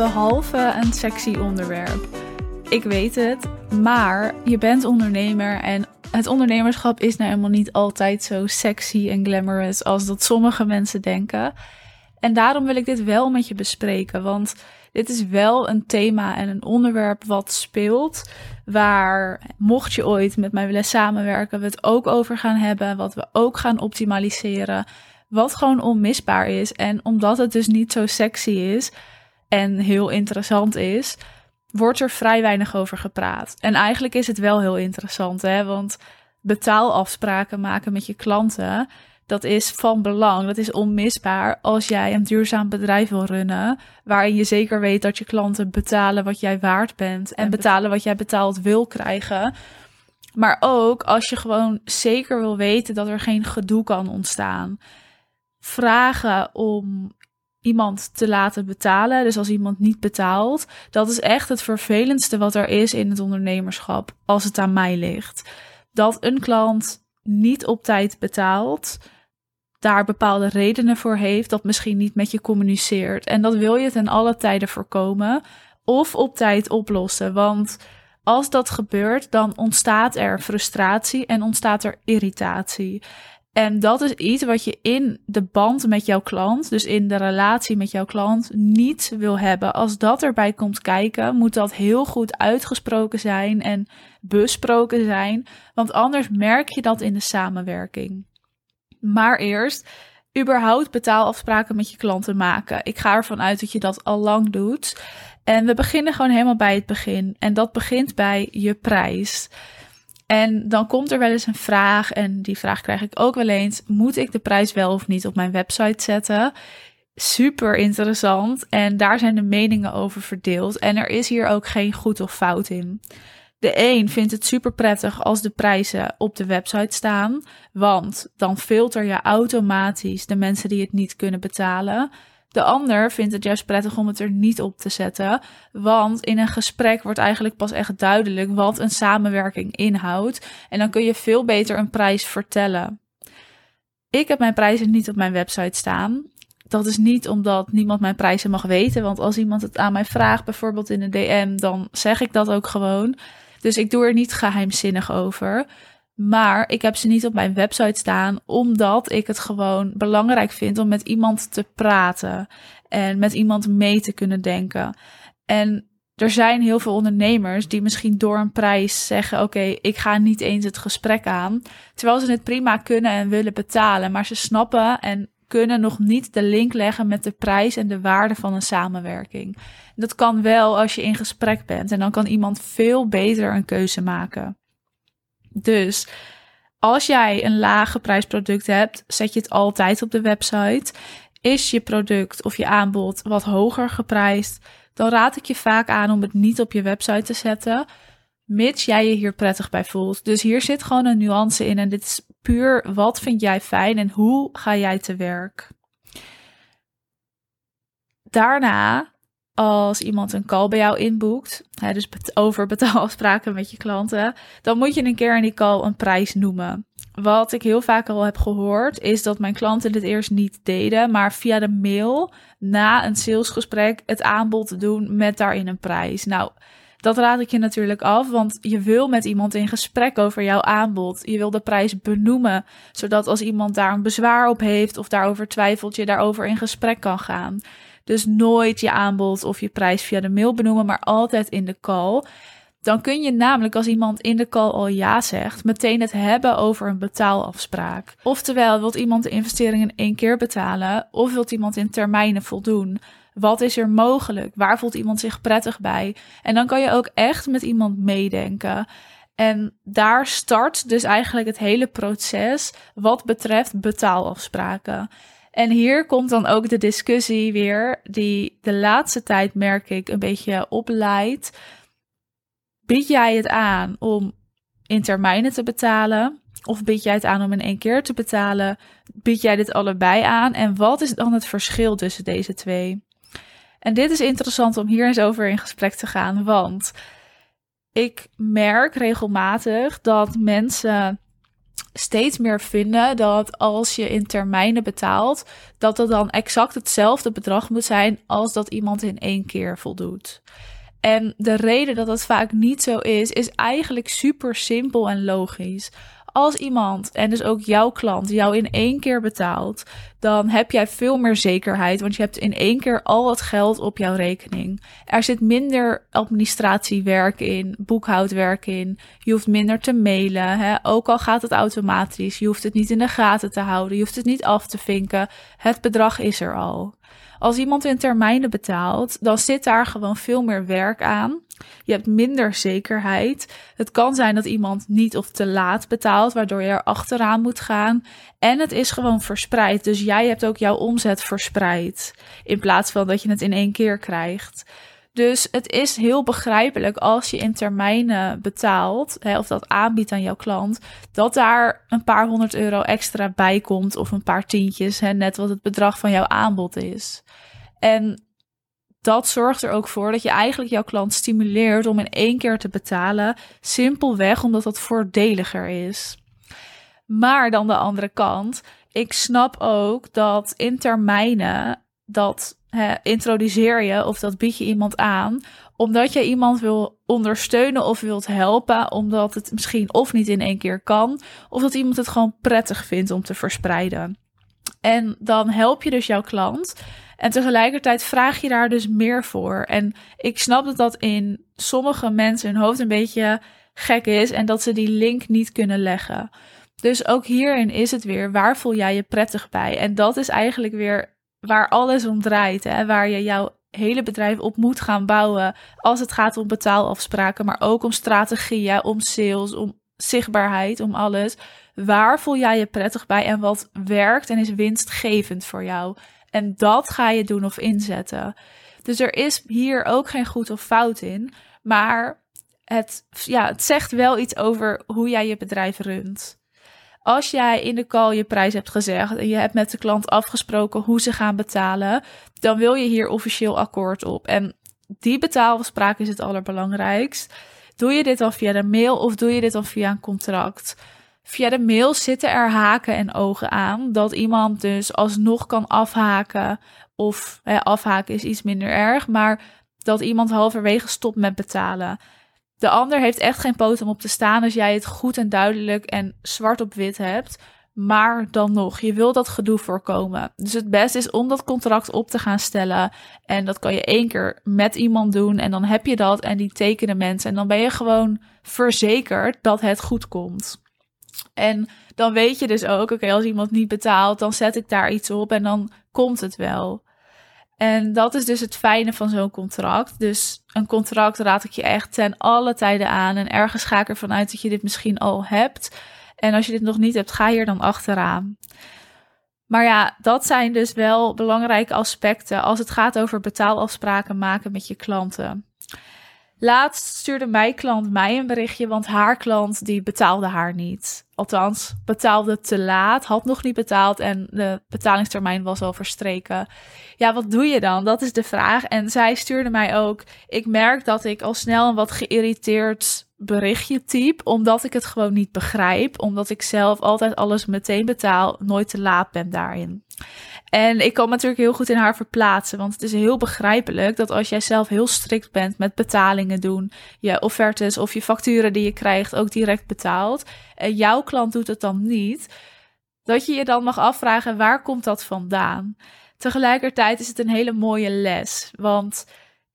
Behalve een sexy onderwerp. Ik weet het, maar je bent ondernemer en het ondernemerschap is nou helemaal niet altijd zo sexy en glamorous als dat sommige mensen denken. En daarom wil ik dit wel met je bespreken, want dit is wel een thema en een onderwerp wat speelt. Waar, mocht je ooit met mij willen samenwerken, we het ook over gaan hebben. Wat we ook gaan optimaliseren. Wat gewoon onmisbaar is. En omdat het dus niet zo sexy is en heel interessant is, wordt er vrij weinig over gepraat. En eigenlijk is het wel heel interessant, hè? Want betaalafspraken maken met je klanten dat is van belang. Dat is onmisbaar als jij een duurzaam bedrijf wil runnen. Waarin je zeker weet dat je klanten betalen wat jij waard bent. En betalen wat jij betaald wil krijgen. Maar ook als je gewoon zeker wil weten dat er geen gedoe kan ontstaan. Vragen om iemand te laten betalen. Dus als iemand niet betaalt, dat is echt het vervelendste wat er is in het ondernemerschap. Als het aan mij ligt. Dat een klant niet op tijd betaalt daar bepaalde redenen voor heeft, dat misschien niet met je communiceert. En dat wil je ten alle tijden voorkomen of op tijd oplossen. Want als dat gebeurt, dan ontstaat er frustratie en ontstaat er irritatie. En dat is iets wat je in de band met jouw klant, dus in de relatie met jouw klant, niet wil hebben. Als dat erbij komt kijken, moet dat heel goed uitgesproken zijn en besproken zijn. Want anders merk je dat in de samenwerking. Maar eerst überhaupt betaalafspraken met je klanten maken. Ik ga ervan uit dat je dat al lang doet. En we beginnen gewoon helemaal bij het begin. En dat begint bij je prijs. En dan komt er wel eens een vraag, en die vraag krijg ik ook wel eens: moet ik de prijs wel of niet op mijn website zetten? Super interessant. En daar zijn de meningen over verdeeld. En er is hier ook geen goed of fout in. De een vindt het super prettig als de prijzen op de website staan, want dan filter je automatisch de mensen die het niet kunnen betalen. De ander vindt het juist prettig om het er niet op te zetten, want in een gesprek wordt eigenlijk pas echt duidelijk wat een samenwerking inhoudt en dan kun je veel beter een prijs vertellen. Ik heb mijn prijzen niet op mijn website staan. Dat is niet omdat niemand mijn prijzen mag weten, want als iemand het aan mij vraagt, bijvoorbeeld in een DM, dan zeg ik dat ook gewoon. Dus ik doe er niet geheimzinnig over. Maar ik heb ze niet op mijn website staan, omdat ik het gewoon belangrijk vind om met iemand te praten en met iemand mee te kunnen denken. En er zijn heel veel ondernemers die misschien door een prijs zeggen: Oké, ik ga niet eens het gesprek aan. Terwijl ze het prima kunnen en willen betalen, maar ze snappen en kunnen nog niet de link leggen met de prijs en de waarde van een samenwerking. Dat kan wel als je in gesprek bent en dan kan iemand veel beter een keuze maken. Dus als jij een lage prijsproduct hebt, zet je het altijd op de website. Is je product of je aanbod wat hoger geprijsd, dan raad ik je vaak aan om het niet op je website te zetten, mits jij je hier prettig bij voelt. Dus hier zit gewoon een nuance in en dit is puur wat vind jij fijn en hoe ga jij te werk. Daarna, als iemand een call bij jou inboekt, hè, dus over betaalafspraken met je klanten, dan moet je een keer in die call een prijs noemen. Wat ik heel vaak al heb gehoord, is dat mijn klanten dit eerst niet deden, maar via de mail na een salesgesprek het aanbod doen met daarin een prijs. Nou, dat raad ik je natuurlijk af, want je wil met iemand in gesprek over jouw aanbod. Je wil de prijs benoemen, zodat als iemand daar een bezwaar op heeft of daarover twijfelt, je daarover in gesprek kan gaan. Dus nooit je aanbod of je prijs via de mail benoemen, maar altijd in de call. Dan kun je namelijk als iemand in de call al ja zegt, meteen het hebben over een betaalafspraak. Oftewel, wilt iemand de investering in één keer betalen of wilt iemand in termijnen voldoen? Wat is er mogelijk? Waar voelt iemand zich prettig bij? En dan kan je ook echt met iemand meedenken. En daar start dus eigenlijk het hele proces wat betreft betaalafspraken. En hier komt dan ook de discussie weer, die de laatste tijd merk ik een beetje opleidt. Bied jij het aan om in termijnen te betalen? Of bied jij het aan om in één keer te betalen? Bied jij dit allebei aan? En wat is dan het verschil tussen deze twee? En dit is interessant om hier eens over in gesprek te gaan, want ik merk regelmatig dat mensen steeds meer vinden dat als je in termijnen betaalt, dat het dan exact hetzelfde bedrag moet zijn als dat iemand in één keer voldoet. En de reden dat dat vaak niet zo is, is eigenlijk super simpel en logisch. Als iemand, en dus ook jouw klant, jou in één keer betaalt, dan heb jij veel meer zekerheid, want je hebt in één keer al het geld op jouw rekening. Er zit minder administratiewerk in, boekhoudwerk in. Je hoeft minder te mailen, hè? ook al gaat het automatisch. Je hoeft het niet in de gaten te houden, je hoeft het niet af te vinken. Het bedrag is er al. Als iemand in termijnen betaalt, dan zit daar gewoon veel meer werk aan. Je hebt minder zekerheid. Het kan zijn dat iemand niet of te laat betaalt, waardoor je er achteraan moet gaan. En het is gewoon verspreid. Dus jij hebt ook jouw omzet verspreid. In plaats van dat je het in één keer krijgt. Dus het is heel begrijpelijk als je in termijnen betaalt, hè, of dat aanbiedt aan jouw klant, dat daar een paar honderd euro extra bij komt of een paar tientjes, hè, net wat het bedrag van jouw aanbod is. En dat zorgt er ook voor dat je eigenlijk jouw klant stimuleert om in één keer te betalen, simpelweg omdat dat voordeliger is. Maar dan de andere kant, ik snap ook dat in termijnen dat hè, introduceer je of dat bied je iemand aan omdat je iemand wil ondersteunen of wilt helpen, omdat het misschien of niet in één keer kan, of dat iemand het gewoon prettig vindt om te verspreiden. En dan help je dus jouw klant. En tegelijkertijd vraag je daar dus meer voor. En ik snap dat dat in sommige mensen hun hoofd een beetje gek is en dat ze die link niet kunnen leggen. Dus ook hierin is het weer, waar voel jij je prettig bij? En dat is eigenlijk weer waar alles om draait. Hè? Waar je jouw hele bedrijf op moet gaan bouwen als het gaat om betaalafspraken, maar ook om strategieën, om sales, om zichtbaarheid, om alles. Waar voel jij je prettig bij en wat werkt en is winstgevend voor jou? En dat ga je doen of inzetten. Dus er is hier ook geen goed of fout in. Maar het, ja, het zegt wel iets over hoe jij je bedrijf runt. Als jij in de call je prijs hebt gezegd en je hebt met de klant afgesproken hoe ze gaan betalen, dan wil je hier officieel akkoord op. En die betaalafspraak is het allerbelangrijkst. Doe je dit dan via de mail of doe je dit dan via een contract? Via de mail zitten er haken en ogen aan. Dat iemand dus alsnog kan afhaken. Of hè, afhaken is iets minder erg. Maar dat iemand halverwege stopt met betalen. De ander heeft echt geen poot om op te staan als jij het goed en duidelijk en zwart op wit hebt. Maar dan nog, je wil dat gedoe voorkomen. Dus het beste is om dat contract op te gaan stellen. En dat kan je één keer met iemand doen. En dan heb je dat en die tekenen mensen. En dan ben je gewoon verzekerd dat het goed komt. En dan weet je dus ook, oké, als iemand niet betaalt, dan zet ik daar iets op en dan komt het wel. En dat is dus het fijne van zo'n contract. Dus een contract raad ik je echt ten alle tijden aan. En ergens ga ik ervan uit dat je dit misschien al hebt. En als je dit nog niet hebt, ga hier dan achteraan. Maar ja, dat zijn dus wel belangrijke aspecten als het gaat over betaalafspraken maken met je klanten. Laatst stuurde mijn klant mij een berichtje, want haar klant die betaalde haar niet. Althans, betaalde te laat, had nog niet betaald en de betalingstermijn was al verstreken. Ja, wat doe je dan? Dat is de vraag. En zij stuurde mij ook. Ik merk dat ik al snel een wat geïrriteerd berichtje type, omdat ik het gewoon niet begrijp. Omdat ik zelf altijd alles meteen betaal, nooit te laat ben daarin. En ik kan natuurlijk heel goed in haar verplaatsen, want het is heel begrijpelijk dat als jij zelf heel strikt bent met betalingen doen, je offertes of je facturen die je krijgt ook direct betaalt, en jouw klant doet het dan niet, dat je je dan mag afvragen waar komt dat vandaan? Tegelijkertijd is het een hele mooie les, want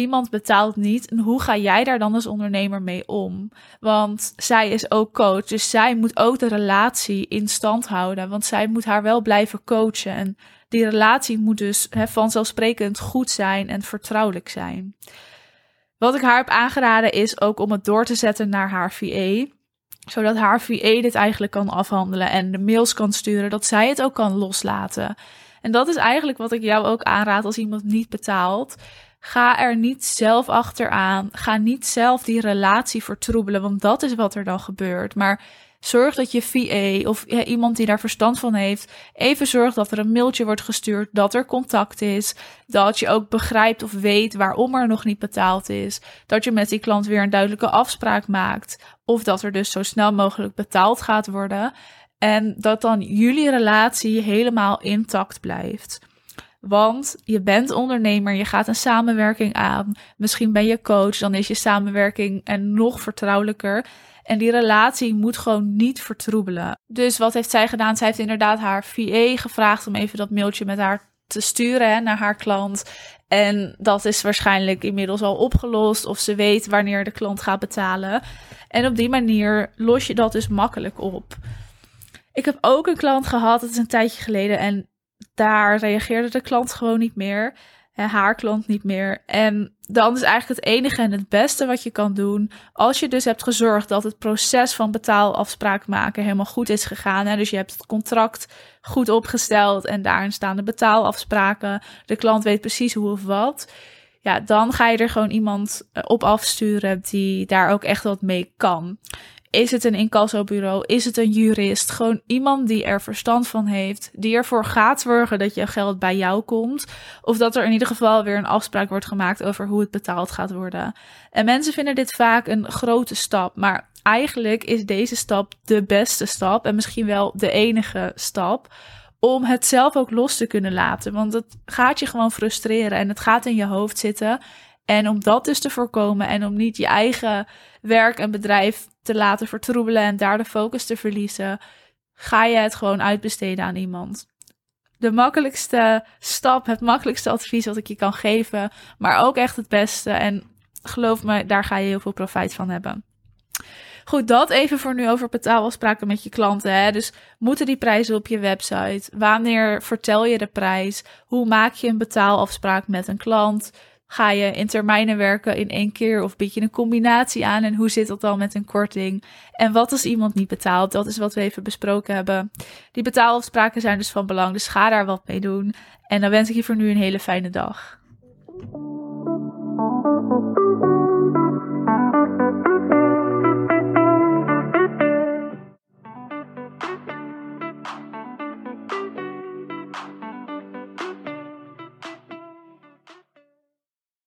iemand betaalt niet. En hoe ga jij daar dan als ondernemer mee om? Want zij is ook coach, dus zij moet ook de relatie in stand houden. Want zij moet haar wel blijven coachen. En die relatie moet dus vanzelfsprekend goed zijn en vertrouwelijk zijn. Wat ik haar heb aangeraden is ook om het door te zetten naar haar VA. Zodat haar VA dit eigenlijk kan afhandelen en de mails kan sturen, dat zij het ook kan loslaten. En dat is eigenlijk wat ik jou ook aanraad als iemand niet betaalt. Ga er niet zelf achteraan. Ga niet zelf die relatie vertroebelen, want dat is wat er dan gebeurt. Maar zorg dat je VA of ja, iemand die daar verstand van heeft, even zorgt dat er een mailtje wordt gestuurd, dat er contact is, dat je ook begrijpt of weet waarom er nog niet betaald is, dat je met die klant weer een duidelijke afspraak maakt, of dat er dus zo snel mogelijk betaald gaat worden. En dat dan jullie relatie helemaal intact blijft. Want je bent ondernemer, je gaat een samenwerking aan. Misschien ben je coach, dan is je samenwerking en nog vertrouwelijker. En die relatie moet gewoon niet vertroebelen. Dus wat heeft zij gedaan? Zij heeft inderdaad haar VA gevraagd om even dat mailtje met haar te sturen naar haar klant. En dat is waarschijnlijk inmiddels al opgelost. Of ze weet wanneer de klant gaat betalen. En op die manier los je dat dus makkelijk op. Ik heb ook een klant gehad, het is een tijdje geleden. En daar reageerde de klant gewoon niet meer. Haar klant niet meer. En dan is eigenlijk het enige en het beste wat je kan doen. Als je dus hebt gezorgd dat het proces van betaalafspraak maken helemaal goed is gegaan. Hè? Dus je hebt het contract goed opgesteld en daarin staan de betaalafspraken. De klant weet precies hoe of wat. Ja, dan ga je er gewoon iemand eh, op afsturen die daar ook echt wat mee kan. Is het een incassobureau? Is het een jurist? Gewoon iemand die er verstand van heeft, die ervoor gaat zorgen dat je geld bij jou komt. Of dat er in ieder geval weer een afspraak wordt gemaakt over hoe het betaald gaat worden. En mensen vinden dit vaak een grote stap, maar eigenlijk is deze stap de beste stap en misschien wel de enige stap om het zelf ook los te kunnen laten. Want het gaat je gewoon frustreren en het gaat in je hoofd zitten. En om dat dus te voorkomen en om niet je eigen werk en bedrijf te laten vertroebelen en daar de focus te verliezen, ga je het gewoon uitbesteden aan iemand. De makkelijkste stap, het makkelijkste advies wat ik je kan geven, maar ook echt het beste. En geloof me, daar ga je heel veel profijt van hebben. Goed, dat even voor nu over betaalafspraken met je klanten. Hè? Dus moeten die prijzen op je website? Wanneer vertel je de prijs? Hoe maak je een betaalafspraak met een klant? Ga je in termijnen werken in één keer of bied je een combinatie aan? En hoe zit dat dan met een korting? En wat als iemand niet betaalt? Dat is wat we even besproken hebben. Die betaalafspraken zijn dus van belang, dus ga daar wat mee doen. En dan wens ik je voor nu een hele fijne dag.